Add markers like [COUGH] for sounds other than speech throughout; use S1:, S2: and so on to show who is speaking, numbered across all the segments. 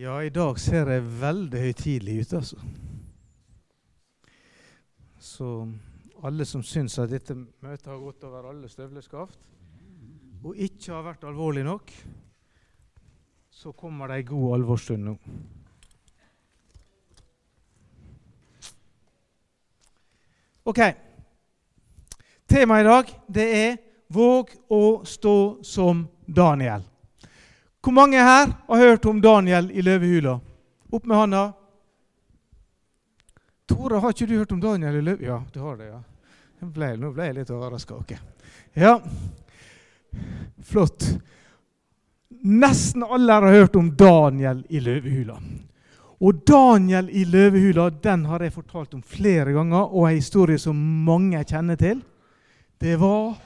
S1: Ja, i dag ser det veldig høytidelig ut, altså. Så alle som syns at dette møtet har gått over alle støvleskaft, og ikke har vært alvorlig nok, så kommer det ei god alvorsstund nå. Ok. Temaet i dag det er 'Våg å stå som Daniel'. Hvor mange her har hørt om Daniel i løvehula? Opp med hånda. Tore, har ikke du hørt om Daniel i løvehula? Ja, du har det, ja. Ble, nå ble jeg litt overraska. Okay. Ja, flott. Nesten alle har hørt om Daniel i løvehula. Og Daniel i løvehula den har jeg fortalt om flere ganger, og en historie som mange kjenner til. Det var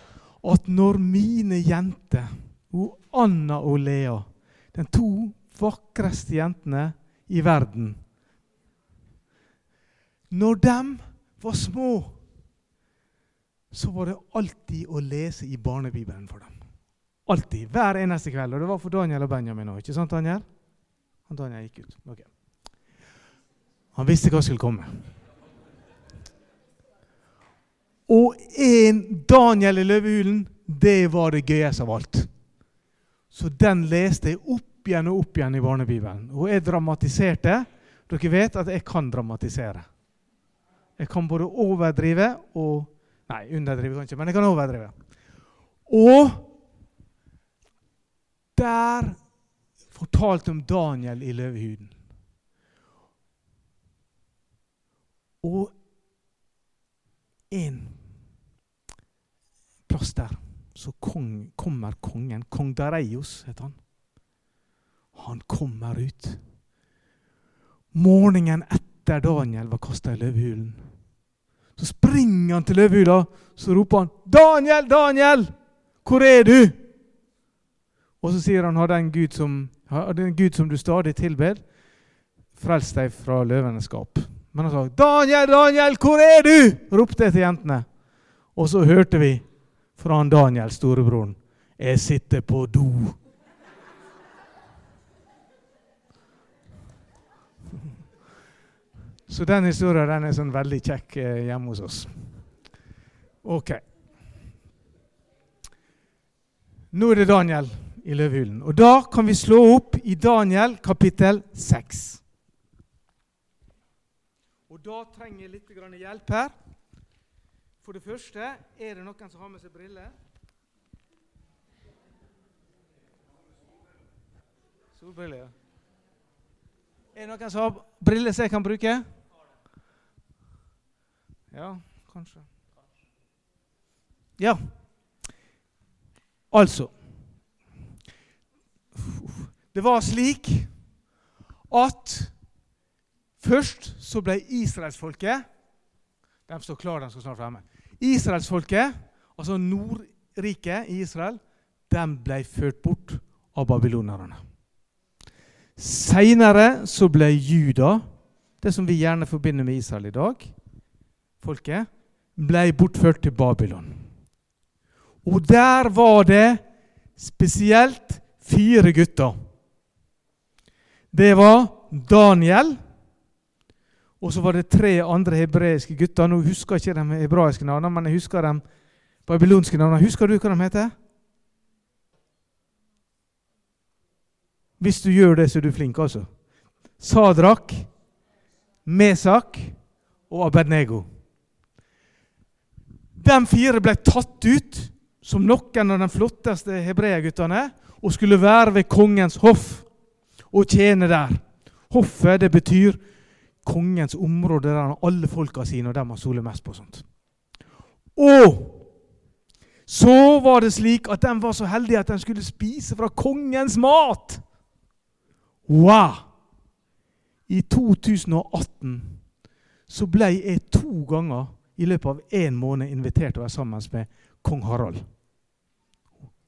S1: at når mine jenter og Anna og Lea, de to vakreste jentene i verden Når de var små, så var det alltid å lese i barnebibelen for dem. Alltid. Hver eneste kveld. Og det var for Daniel og Benjamin òg. Ikke sant, Daniel? Han Daniel gikk ut. Okay. Han visste hva skulle komme. Og en Daniel i løvehulen, det var det gøyeste av alt. Så den leste jeg opp igjen og opp igjen i barnebibelen. Og jeg dramatiserte. Dere vet at jeg kan dramatisere. Jeg kan både overdrive og Nei, underdrive kan ikke, men jeg kan overdrive. Og der fortalte om Daniel i løvehuden. Og en plass der så kong, kommer kongen. Kong Dareios heter han. Han kommer ut. Morgenen etter Daniel var kasta i løvehulen. Så springer han til løvehula så roper han 'Daniel, Daniel! Hvor er du?' Og så sier han 'Har den Gud som, den Gud som du stadig tilber, frelst deg fra løvenes skap'. Men han sa 'Daniel, Daniel, hvor er du?' ropte jeg til jentene. Og så hørte vi fra han Daniel, storebroren. 'Jeg sitter på do'. Så den historien den er sånn veldig kjekk eh, hjemme hos oss. Ok. Nå er det Daniel i løvhulen. Og da kan vi slå opp i Daniel kapittel 6. Og da trenger jeg litt hjelp her. For det første er det noen som har med seg briller. Solbriller, ja. Er det noen som har briller som jeg kan bruke? Ja, kanskje. Ja. Altså Det var slik at først så ble israelsfolket De står klare, de skal snart fremme. Israelsfolket, altså Nordriket i Israel, de ble ført bort av babylonerne. Seinere så ble Juda, det som vi gjerne forbinder med Israel i dag, folket, ble bortført til Babylon. Og der var det spesielt fire gutter. Det var Daniel, og så var det tre andre hebreiske gutter. Nå husker jeg ikke de hebraiske navnene, men jeg husker de babylonske navnene. Husker du hva de heter? Hvis du gjør det, så er du flink, altså. Sadrak, Mesak og Abednego. De fire ble tatt ut som noen av de flotteste hebreerguttene og skulle være ved kongens hoff og tjene der. Hoffet det betyr kongens område der alle folka sine, og dem han soler mest på. og sånt. Og så var det slik at de var så heldige at de skulle spise fra kongens mat. Wow! I 2018 så ble jeg to ganger i løpet av én måned invitert til å være sammen med kong Harald.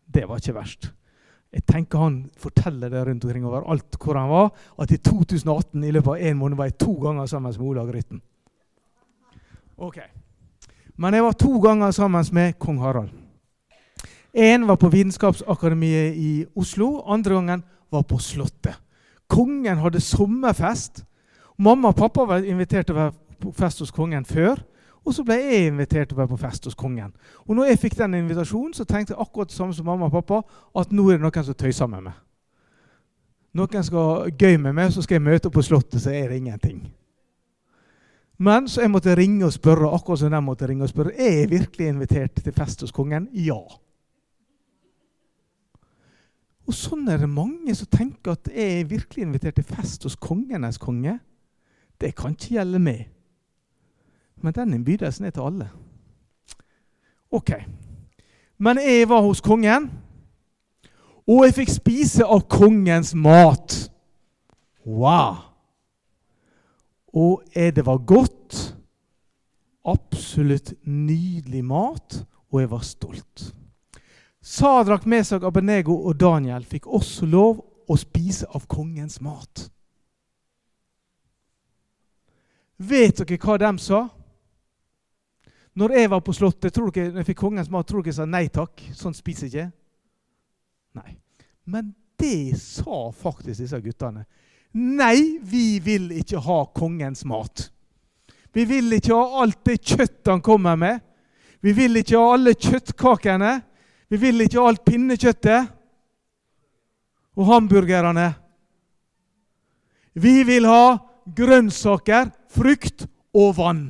S1: Det var ikke verst. Jeg tenker Han forteller det rundt omkring overalt hvor han var, at i 2018 i løpet av én måned var jeg to ganger sammen med Olav Grytten. Ok. Men jeg var to ganger sammen med kong Harald. Én var på Vitenskapsakademiet i Oslo, andre gangen var på Slottet. Kongen hadde sommerfest. Mamma og pappa var invitert til å være på fest hos kongen før. Og så ble jeg invitert til å være på fest hos kongen. Og når jeg fikk den invitasjonen, så tenkte jeg akkurat det samme som mamma og pappa, at nå er det noen som tøyser med meg. Noen skal gøy med meg, så skal jeg møte opp på Slottet, så er det ingenting. Men så jeg måtte ringe og spørre, akkurat som de måtte ringe og spørre, er jeg virkelig invitert til fest hos kongen. Ja. Og sånn er det mange som tenker at jeg er virkelig invitert til fest hos kongenes konge. Det kan ikke gjelde meg. Men den innbydelsen er til alle. Ok. Men jeg var hos kongen, og jeg fikk spise av kongens mat. Wow! Og det var godt. Absolutt nydelig mat, og jeg var stolt. Sadrak, Mesak, Abenego og Daniel fikk også lov å spise av kongens mat. Vet dere hva de sa? Når jeg var på Slottet, tror dere, når jeg fikk kongens mat, tror dere jeg sa nei takk? Sånn spiser jeg ikke. Nei. Men det sa faktisk disse guttene. Nei, vi vil ikke ha kongens mat. Vi vil ikke ha alt det kjøttet han kommer med. Vi vil ikke ha alle kjøttkakene. Vi vil ikke ha alt pinnekjøttet og hamburgerne. Vi vil ha grønnsaker, frukt og vann.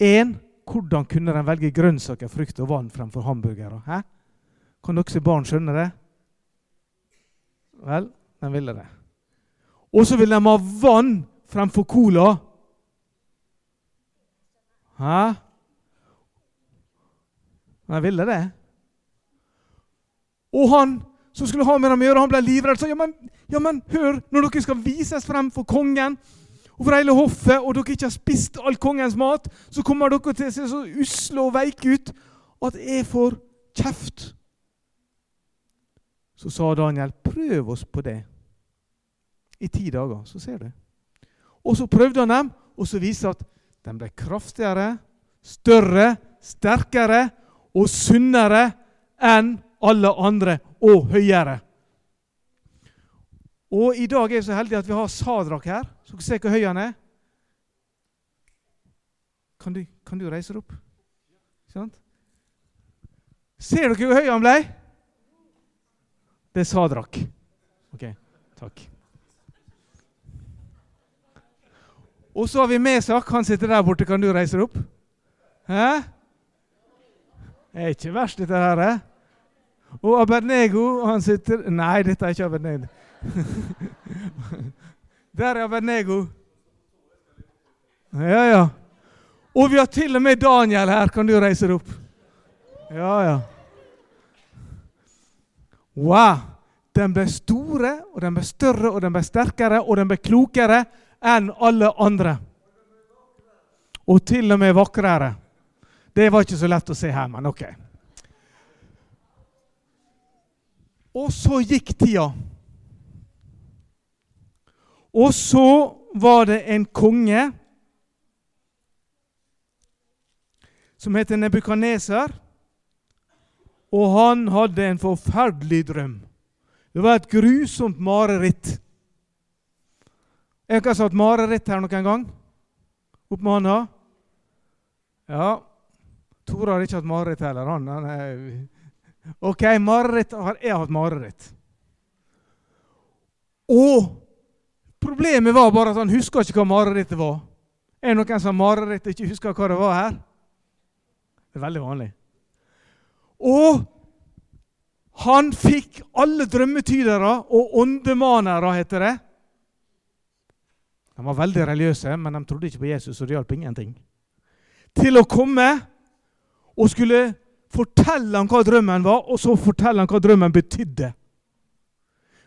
S1: En, hvordan kunne de velge grønnsaker, frukt og vann fremfor hamburgere? Hæ? Kan dere barn skjønne det? Vel, de ville det. Og så vil de ha vann fremfor cola. Hæ? De ville det. Og han som skulle ha med dem å gjøre, han ble livredd. Så ja men, ja, men hør, når dere skal vises frem for kongen, for hele hoffet, og dere ikke har spist all kongens mat, så kommer dere til å se så usle og veike ut at jeg får kjeft. Så sa Daniel, prøv oss på det i ti dager, så ser du. Og så prøvde han dem, og så viste at de ble kraftigere, større, sterkere og sunnere enn alle andre, og høyere. Og i dag er vi så heldige at vi har Sadrak her. Så dere ser hvor høy han er. Kan du, kan du reise deg opp? Sånn? Ser dere hvor høy han ble? Det er Sadrak. Ok, takk. Og så har vi Mesak. Han sitter der borte. Kan du reise deg opp? Hæ? Det er ikke verst, dette her. Og Abednego, han sitter Nei, dette er ikke Abednego. [LAUGHS] Der er Abednego. Ja, ja. Og vi har til og med Daniel her. Kan du reise deg opp? Ja, ja. Wow! Den ble store, og den ble større, og den ble sterkere, og den ble klokere enn alle andre. Og til og med vakrere. Det var ikke så lett å se her, men ok. Og så gikk tida. Og så var det en konge som heter Nebukaneser. Og han hadde en forferdelig drøm. Det var et grusomt mareritt. Er noen har hatt mareritt her noen gang? Opp med hånda. Ja. Tore har ikke hatt mareritt heller. Han, han er OK, mareritt har jeg hatt mareritt. Og Problemet var bare at han huska ikke hva marerittet var. Er det noen som har mareritt og ikke husker hva det var her? Det er veldig vanlig. Og han fikk alle drømmetydere og åndemanere, heter det. De var veldig religiøse, men de trodde ikke på Jesus, og det hjalp ingenting. Til å komme og skulle fortelle ham hva drømmen var, og så fortelle ham hva drømmen betydde.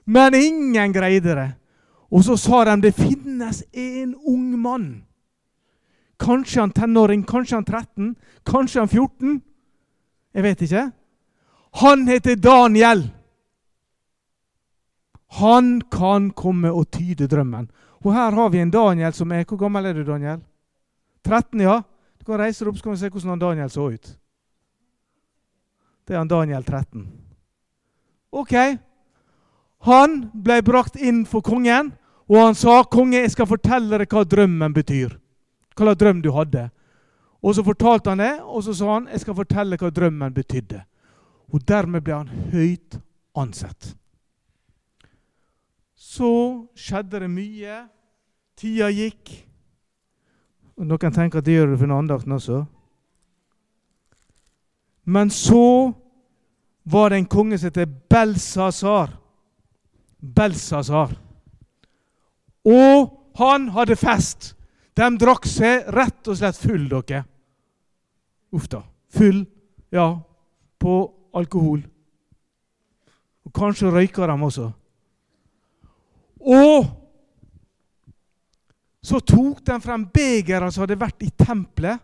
S1: Men ingen greide det. Og så sa de det finnes en ung mann. Kanskje han tenåring, kanskje han 13, kanskje han 14. Jeg vet ikke. Han heter Daniel. Han kan komme og tyde drømmen. Og her har vi en Daniel som er Hvor gammel er du, Daniel? 13, ja? Du kan reise deg opp så kan vi se hvordan han Daniel så ut. Det er han Daniel 13. Ok. Han ble brakt inn for kongen, og han sa, 'Konge, jeg skal fortelle deg hva drømmen betyr.' Hva slags drøm du hadde. Og så fortalte han det, og så sa han, 'Jeg skal fortelle hva drømmen betydde.' Og dermed ble han høyt ansett. Så skjedde det mye. Tida gikk. Og Noen tenker at det gjør det for andakten også. Men så var det en konge som heter Belsasar. Belsasar. Og han hadde fest. De drakk seg rett og slett full, dere. Uff da. Full, ja, på alkohol. Og kanskje røyka de også. Og så tok de frem begeret som hadde vært i tempelet,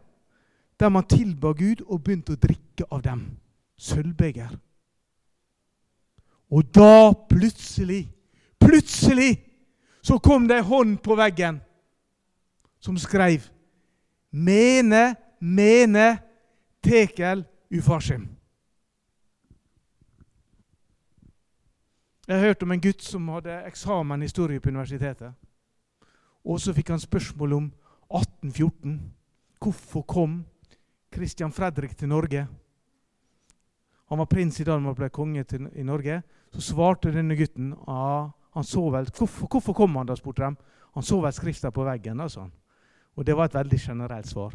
S1: der man tilba Gud, og begynte å drikke av dem. Sølvbeger. Og da plutselig, plutselig, så kom det ei hånd på veggen som skreiv Mene, mene, tekel ufarsim. Jeg har hørt om en gutt som hadde eksamen i historie på universitetet. Og så fikk han spørsmål om 1814. Hvorfor kom Christian Fredrik til Norge? Han var prins i Danmark og ble konge til, i Norge. Så svarte denne gutten ah, han så vel, hvorfor, hvorfor kom han da, spurte de. Han så vel skrifta på veggen. da, sa. Og det var et veldig generelt svar.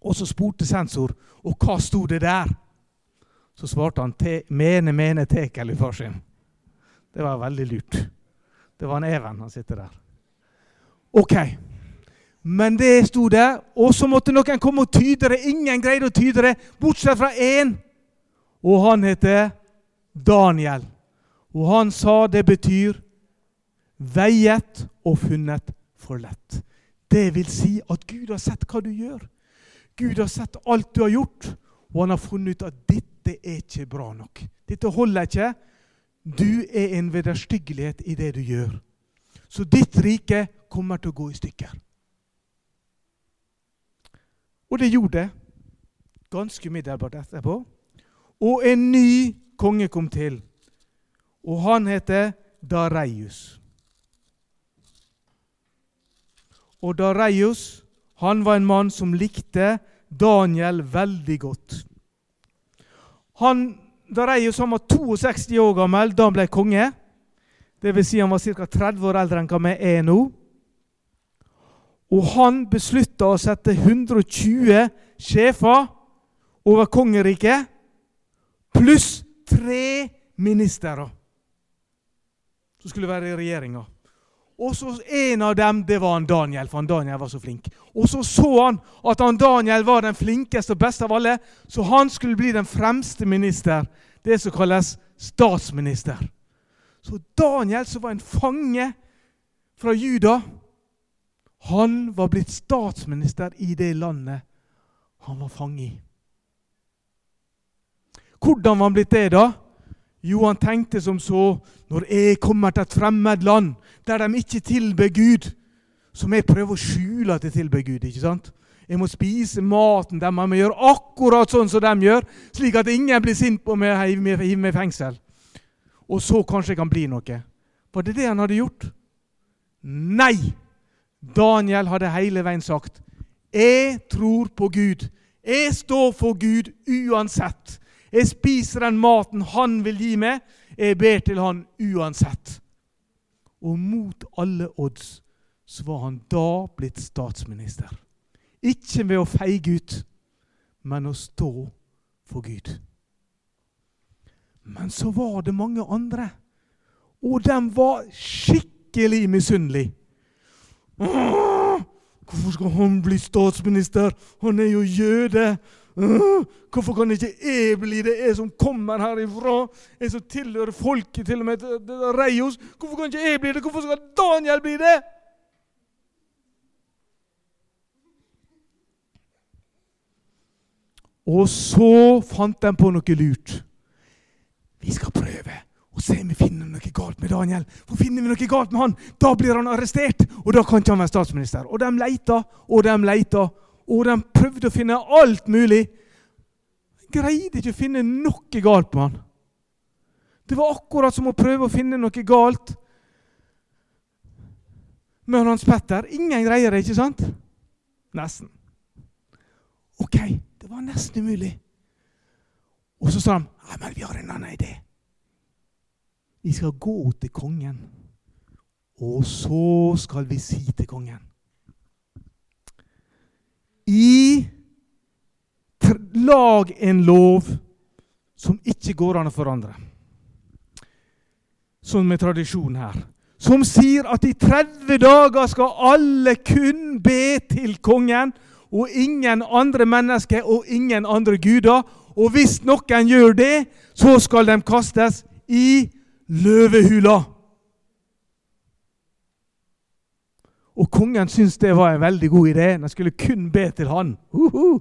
S1: Og så spurte sensor og hva sto det der. Så svarte han te, 'mene, mene, tekel i farsin'. Det var veldig lurt. Det var en Even han sitter der. Ok. Men det sto der, og så måtte noen komme og tyde det. Ingen greide å tyde det, bortsett fra én. Og han heter Daniel. Og han sa det betyr veiet og funnet for lett. Det vil si at Gud har sett hva du gjør. Gud har sett alt du har gjort, og han har funnet ut at dette er ikke bra nok. Dette holder ikke. Du er en vederstyggelighet i det du gjør. Så ditt rike kommer til å gå i stykker. Og det gjorde det ganske umiddelbart etterpå. Og en ny konge kom til. Og han heter Dareius. Og Dareius han var en mann som likte Daniel veldig godt. Han, Dareius han var 62 år gammel da han ble konge. Vil si han var ca. 30 år eldre enn vi er nå. Og han beslutta å sette 120 sjefer over kongeriket pluss tre ministre som skulle være i regjeringa. Og så En av dem det var han Daniel, for han Daniel var så flink. Og Så så han at han Daniel var den flinkeste og beste av alle, så han skulle bli den fremste minister. Det som kalles statsminister. Så Daniel, som var en fange fra Juda, han var blitt statsminister i det landet han var fange i. Hvordan var han blitt det, da? Jo, han tenkte som så Når jeg kommer til et fremmed land der de ikke tilber Gud, så må jeg prøve å skjule at jeg tilber Gud. ikke sant? Jeg må spise maten deres. Jeg må gjøre akkurat sånn som de gjør, slik at ingen blir sint på meg og hiver meg i fengsel. Og så kanskje jeg kan bli noe. Var det det han hadde gjort? Nei! Daniel hadde hele veien sagt 'Jeg tror på Gud'. Jeg står for Gud uansett. Jeg spiser den maten han vil gi meg. Jeg ber til han uansett. Og mot alle odds så var han da blitt statsminister. Ikke ved å feige ut, men å stå for Gud. Men så var det mange andre, og de var skikkelig misunnelige. Hvorfor skal han bli statsminister? Han er jo jøde. Hvorfor kan ikke jeg bli det, jeg som kommer herifra? Jeg som tilhører folket, til og med Reios. Hvorfor kan ikke jeg bli det? Hvorfor skal Daniel bli det? Og så fant de på noe lurt. Vi skal prøve å se om vi finner noe galt med Daniel. For finner vi noe galt med han, da blir han arrestert, og da kan ikke han være statsminister. Og de leita og de leita, og de prøvde å finne alt mulig. Greide ikke å finne noe galt med han. Det var akkurat som å prøve å finne noe galt med Hans Petter. Ingen greier det, ikke sant? Nesten. Ok, det var nesten umulig. Og så sa ja, men vi har en annen idé. Vi skal gå til kongen, og så skal vi si til kongen I Lag en lov som ikke går an å forandre. Sånn med tradisjonen her. Som sier at i 30 dager skal alle kun be til kongen, og ingen andre mennesker og ingen andre guder. Og hvis noen gjør det, så skal de kastes i løvehula. Og kongen syntes det var en veldig god idé. Han skulle kun be til han. Uh -huh.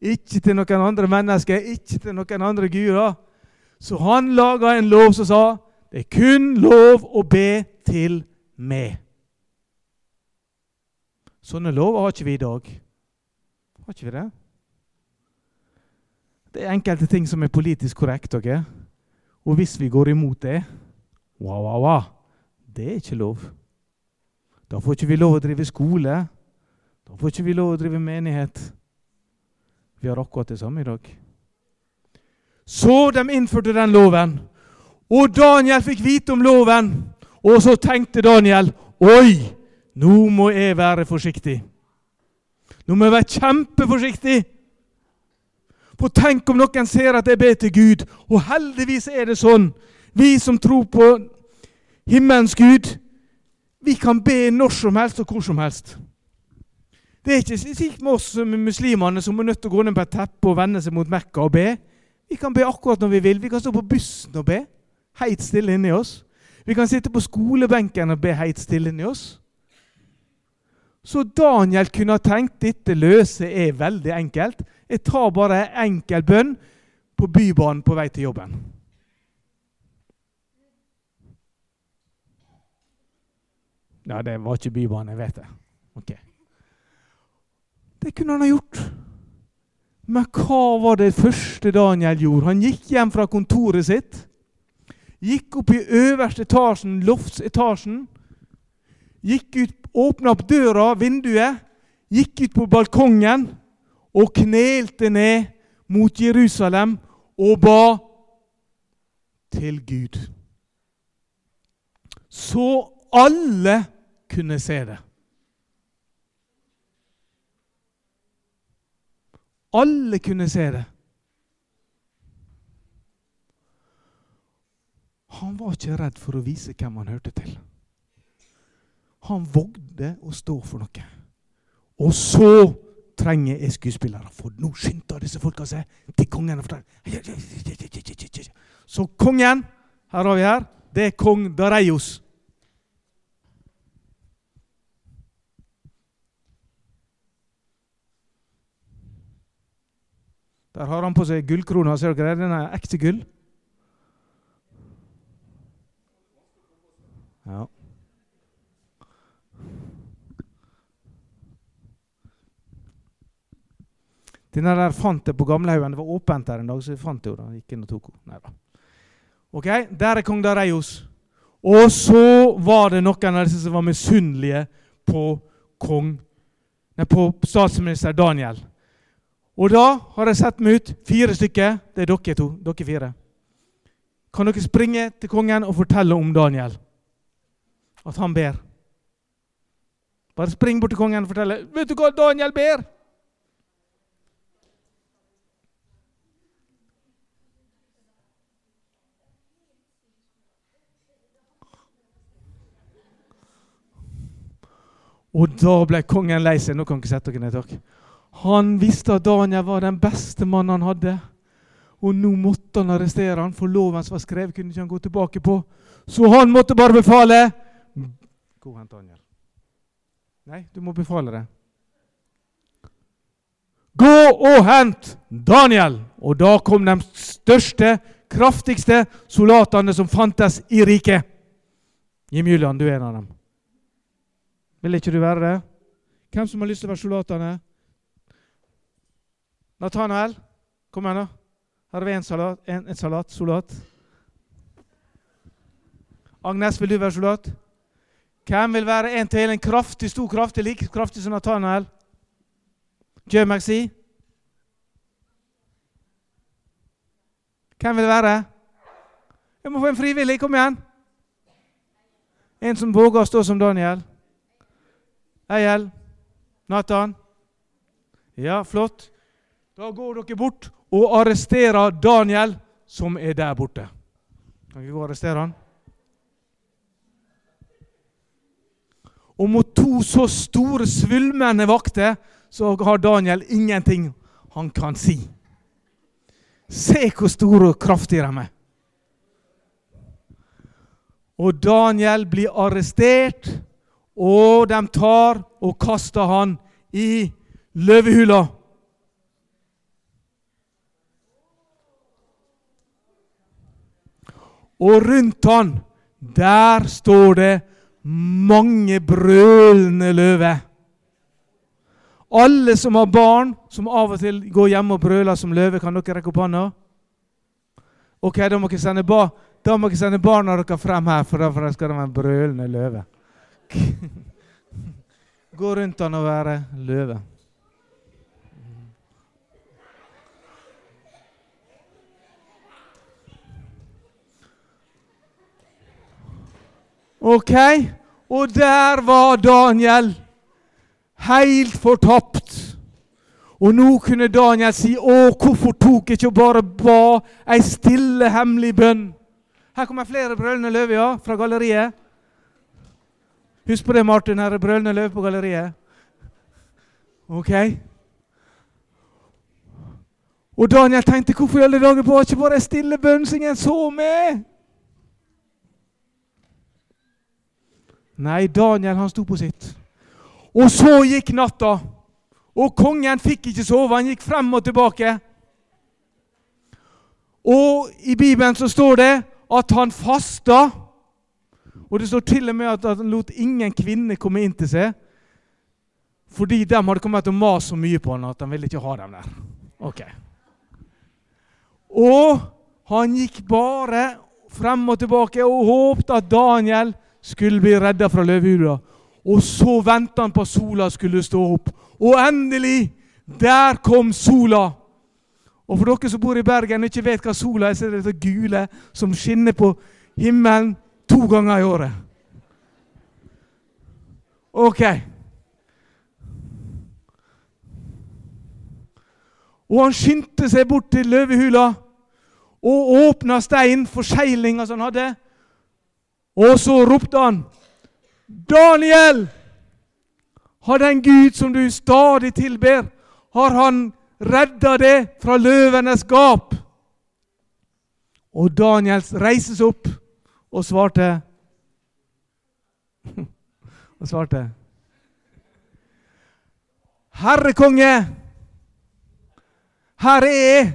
S1: Ikke til noen andre mennesker, ikke til noen andre guder. Så han laga en lov som sa det er kun lov å be til meg. Sånne lover har ikke vi i dag. Har ikke vi det? Det er enkelte ting som er politisk korrekt. Okay? Og hvis vi går imot det wow, wow, wow, Det er ikke lov. Da får ikke vi lov å drive skole. Da får ikke vi lov å drive menighet. Vi har akkurat det samme i dag. Så de innførte den loven. Og Daniel fikk vite om loven. Og så tenkte Daniel Oi, nå må jeg være forsiktig. Nå må jeg være kjempeforsiktig. For tenk om noen ser at jeg ber til Gud. Og heldigvis er det sånn. Vi som tror på himmelens Gud, vi kan be når som helst og hvor som helst. Det er ikke slik med oss muslimene som er nødt til å gå ned på et teppe og vende seg mot Mekka og be. Vi kan be akkurat når vi vil. Vi kan stå på bussen og be, helt stille inni oss. Vi kan sitte på skolebenken og be helt stille inni oss. Så Daniel kunne ha tenkt dette løse er veldig enkelt. Jeg tar bare enkel bønn på Bybanen på vei til jobben. Ja, det var ikke Bybanen, jeg vet det. Ok. Det kunne han ha gjort. Men hva var det første Daniel gjorde? Han gikk hjem fra kontoret sitt. Gikk opp i øverste etasjen, loftsetasjen. Gikk ut åpna opp døra, vinduet, gikk ut på balkongen og knelte ned mot Jerusalem og ba til Gud. Så alle kunne se det. Alle kunne se det. Han var ikke redd for å vise hvem han hørte til. Han vågde å stå for noe. Og så trenger jeg skuespillere, for nå skynder disse folka seg til kongen. Så kongen, her har vi her, det er kong Dareios. Der har han på seg gullkrona. Ser dere det? Den er ekte gull. Ja. Den der fant jeg på gamlehaugen. Det var åpent der en dag, så jeg fant jo den. Gikk inn og tok henne. Ok, Der er kong Dareios. Og så var det noen av disse som var misunnelige på kong nei, på statsminister Daniel. Og da har jeg sett meg ut fire stykker. Det er dere to. Dere fire. Kan dere springe til kongen og fortelle om Daniel? At han ber. Bare spring bort til kongen og fortelle. Vet du hva Daniel ber? Og da ble kongen lei seg. Nå kan ikke sette dere ned, takk. Han visste at Daniel var den beste mannen han hadde. Og nå måtte han arrestere han, for loven som var skrevet, kunne ikke han gå tilbake på. Så han måtte bare befale Gå og hent Daniel. Nei, du må befale det. Gå og hent Daniel! Og da kom de største, kraftigste soldatene som fantes i riket. Jim Julian, du er en av dem. Vil ikke du være det? Hvem som har lyst til å være soldatene? Nathanael, kom igjen, da. Her har vi en salat. En, en salat. Solat. Agnes, vil du være soldat? Hvem vil være en til? En kraftig, stor kraftig, like kraftig som Nathanael? Joe McSee? Hvem vil være? Jeg må få en frivillig. Kom igjen. En som våger å stå som Daniel. Eiel? Nathan? Ja, flott. Da går dere bort og arresterer Daniel, som er der borte. Kan vi gå og arrestere han? Og mot to så store, svulmende vakter så har Daniel ingenting han kan si. Se hvor store og kraftige de er. Og Daniel blir arrestert, og de tar og kaster han i løvehula. Og rundt han, der står det mange brølende løver. Alle som har barn som av og til går hjemme og brøler som løve, kan dere rekke opp hånda? Ok, da må dere sende, ba da må dere sende barna dere frem her, for da skal de være en brølende løve. [LAUGHS] Gå rundt han og være løve. Ok, og der var Daniel. Helt fortapt. Og nå kunne Daniel si, 'Å, hvorfor tok jeg ikke og bare ba ei stille, hemmelig bønn?' Her kommer flere brølende løver ja, fra galleriet. Husk på det, Martin. Her er brølende løve på galleriet. Ok? Og Daniel tenkte, 'Hvorfor i alle dager ba ikke bare ei stille bønn som ingen så meg?' Nei, Daniel han sto på sitt. Og så gikk natta. Og kongen fikk ikke sove. Han gikk frem og tilbake. Og i Bibelen så står det at han fasta. Og det står til og med at han lot ingen kvinner komme inn til seg. Fordi de hadde kommet og mast så mye på han at han ville ikke ha dem der. Ok. Og han gikk bare frem og tilbake og håpte at Daniel skulle bli redda fra løvehula. Og så venta han på at sola skulle stå opp. Og endelig! Der kom sola! Og for dere som bor i Bergen og ikke vet hva sola er, så er det dette gule som skinner på himmelen to ganger i året. Ok. Og han skyndte seg bort til løvehula og åpna steinen, forseglinga som han hadde. Og så ropte han, 'Daniel! Har den Gud som du stadig tilber, har han redda det fra løvenes gap?' Og Daniel reiste seg opp og svarte [LAUGHS] Og svarte Herre konge, her er jeg.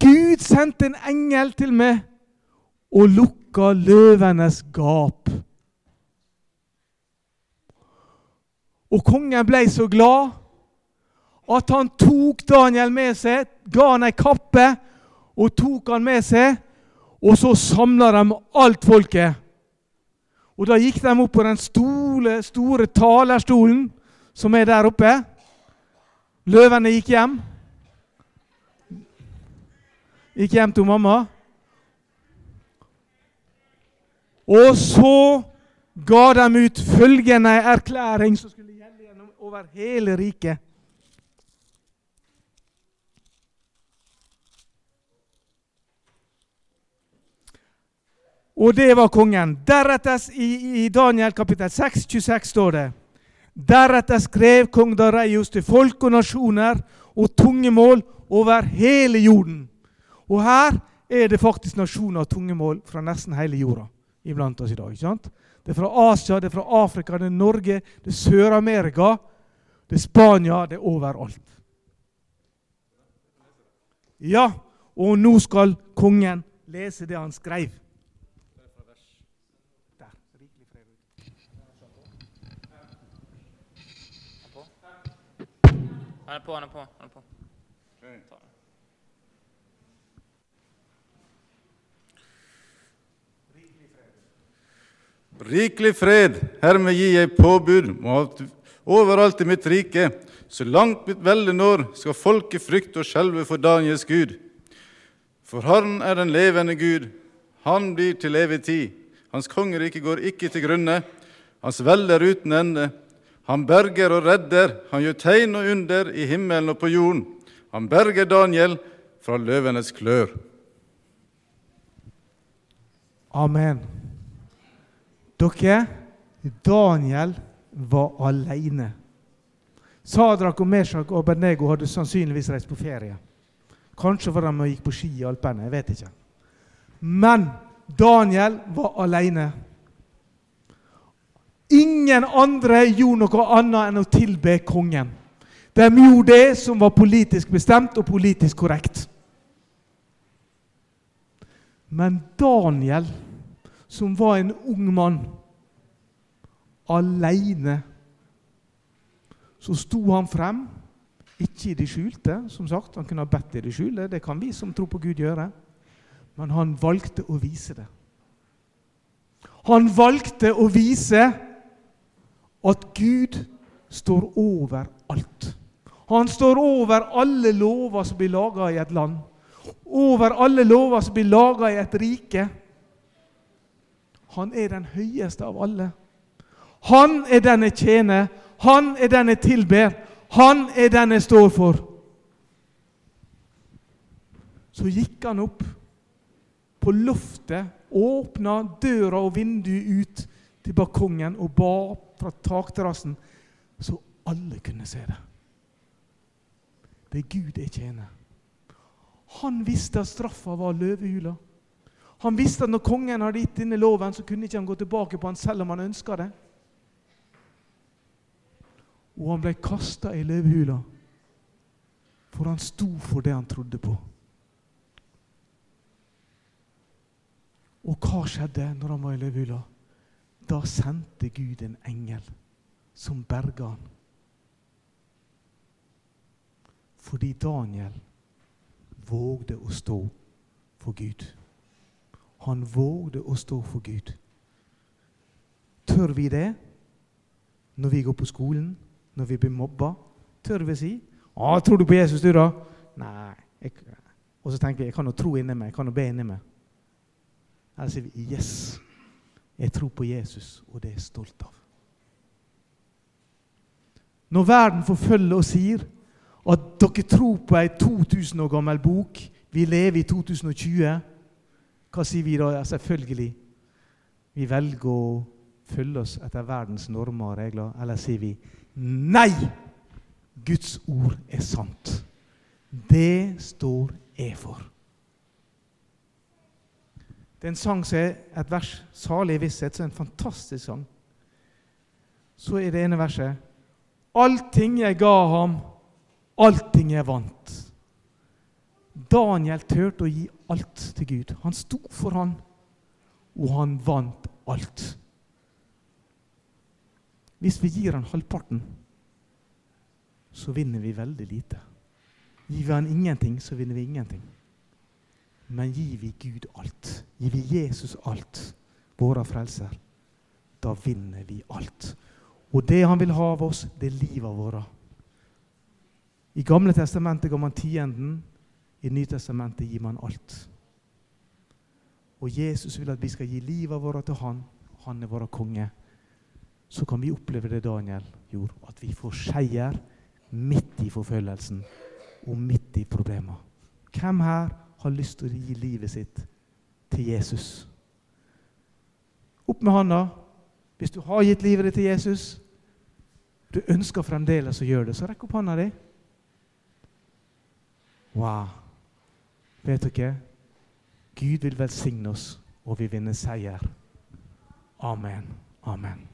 S1: Gud sendte en engel til meg og lukka løvenes gap. Og kongen ble så glad at han tok Daniel med seg, ga han ei kappe og tok han med seg. Og så samla de alt folket. Og Da gikk de opp på den store, store talerstolen som er der oppe. Løvene gikk hjem. Gikk hjem til mamma. Og så ga de ut følgende erklæring som skulle gjelde gjennom over hele riket. Og det var kongen. Deretter, i, i Daniel kapittel 6, 26 står det Deretter skrev kong Dareios til folk og nasjoner og tungemål over hele jorden. Og her er det faktisk nasjoner og tungemål fra nesten hele jorda iblant oss i dag. ikke sant? Det er fra Asia, det er fra Afrika, det er Norge, det er Sør-Amerika, det er Spania, det er overalt. Ja, og nå skal kongen lese det han skrev.
S2: Han er på, han er på. han er på.
S3: Rikelig fred, hermed gir jeg påbud overalt i mitt rike, så langt mitt velde når, skal folket frykte og skjelve for Daniels Gud. For Han er den levende Gud, Han blir til evig tid. Hans kongerike går ikke til grunne, Hans velde er uten ende. Han berger og redder, han gjør tegn og under i himmelen og på jorden. Han berger Daniel fra løvenes klør.
S1: Amen. Dere, Daniel var alene. Sadrak og Meshak og Abednego hadde sannsynligvis reist på ferie. Kanskje var de og gikk på ski i Alpene. Jeg vet ikke. Men Daniel var alene. Ingen andre gjorde noe annet enn å tilbe kongen. De gjorde det som var politisk bestemt og politisk korrekt. Men Daniel, som var en ung mann, aleine, så sto han frem. Ikke i det skjulte, som sagt. Han kunne ha bedt i det skjulte. Det kan vi som tror på Gud, gjøre. Men han valgte å vise det. Han valgte å vise at Gud står over alt. Han står over alle lover som blir laga i et land. Over alle lover som blir laga i et rike. Han er den høyeste av alle. Han er den jeg tjener. Han er den jeg tilber. Han er den jeg står for. Så gikk han opp på loftet, åpna døra og vinduet ut til balkongen og ba fra takterrassen, så alle kunne se det. Det er Gud jeg tjener. Han visste at straffa var løvehula. Han visste at når kongen hadde gitt denne loven, så kunne ikke han gå tilbake på han selv om han ønska det. Og han ble kasta i løvhula, for han sto for det han trodde på. Og hva skjedde når han var i løvhula? Da sendte Gud en engel som berga han. Fordi Daniel vågde å stå for Gud. Han vågde å stå for Gud. Tør vi det når vi går på skolen, når vi blir mobba? Tør vi si 'Å, tror du på Jesus, du, da?' Nei. Jeg, og så tenker jeg jeg kan jo tro inni meg, jeg kan jo be inni meg. Eller sier vi 'Yes'. Jeg tror på Jesus, og det er jeg stolt av. Når verden forfølger og sier at dere tror på ei 2000 år gammel bok, vi lever i 2020, hva sier vi da? Ja, selvfølgelig. Vi velger å følge oss etter verdens normer og regler. Eller sier vi nei! Guds ord er sant. Det står jeg for. Det er en sang som er et vers, 'Salig visshet', som er en fantastisk sang. Så er det ene verset Allting jeg ga ham, allting jeg vant. Daniel turte å gi alt til Gud. Han sto for han, og han vant alt. Hvis vi gir han halvparten, så vinner vi veldig lite. Gir vi han ingenting, så vinner vi ingenting. Men gir vi Gud alt, gir vi Jesus alt, våre frelser, da vinner vi alt. Og det han vil ha av oss, det er livet vårt. I Gamle testamentet ga man tienden, i Nytestamentet gir man alt. Og Jesus vil at vi skal gi livet vårt til han. Han er vår konge. Så kan vi oppleve det Daniel gjorde, at vi får seier midt i forfølgelsen og midt i problemer. Hvem her har lyst til å gi livet sitt til Jesus? Opp med hånda hvis du har gitt livet ditt til Jesus. Du ønsker fremdeles å gjøre det, så rekk opp hånda di. Wow. Vet dere? Gud vil velsigne oss, og vi vinner seier. Amen. Amen.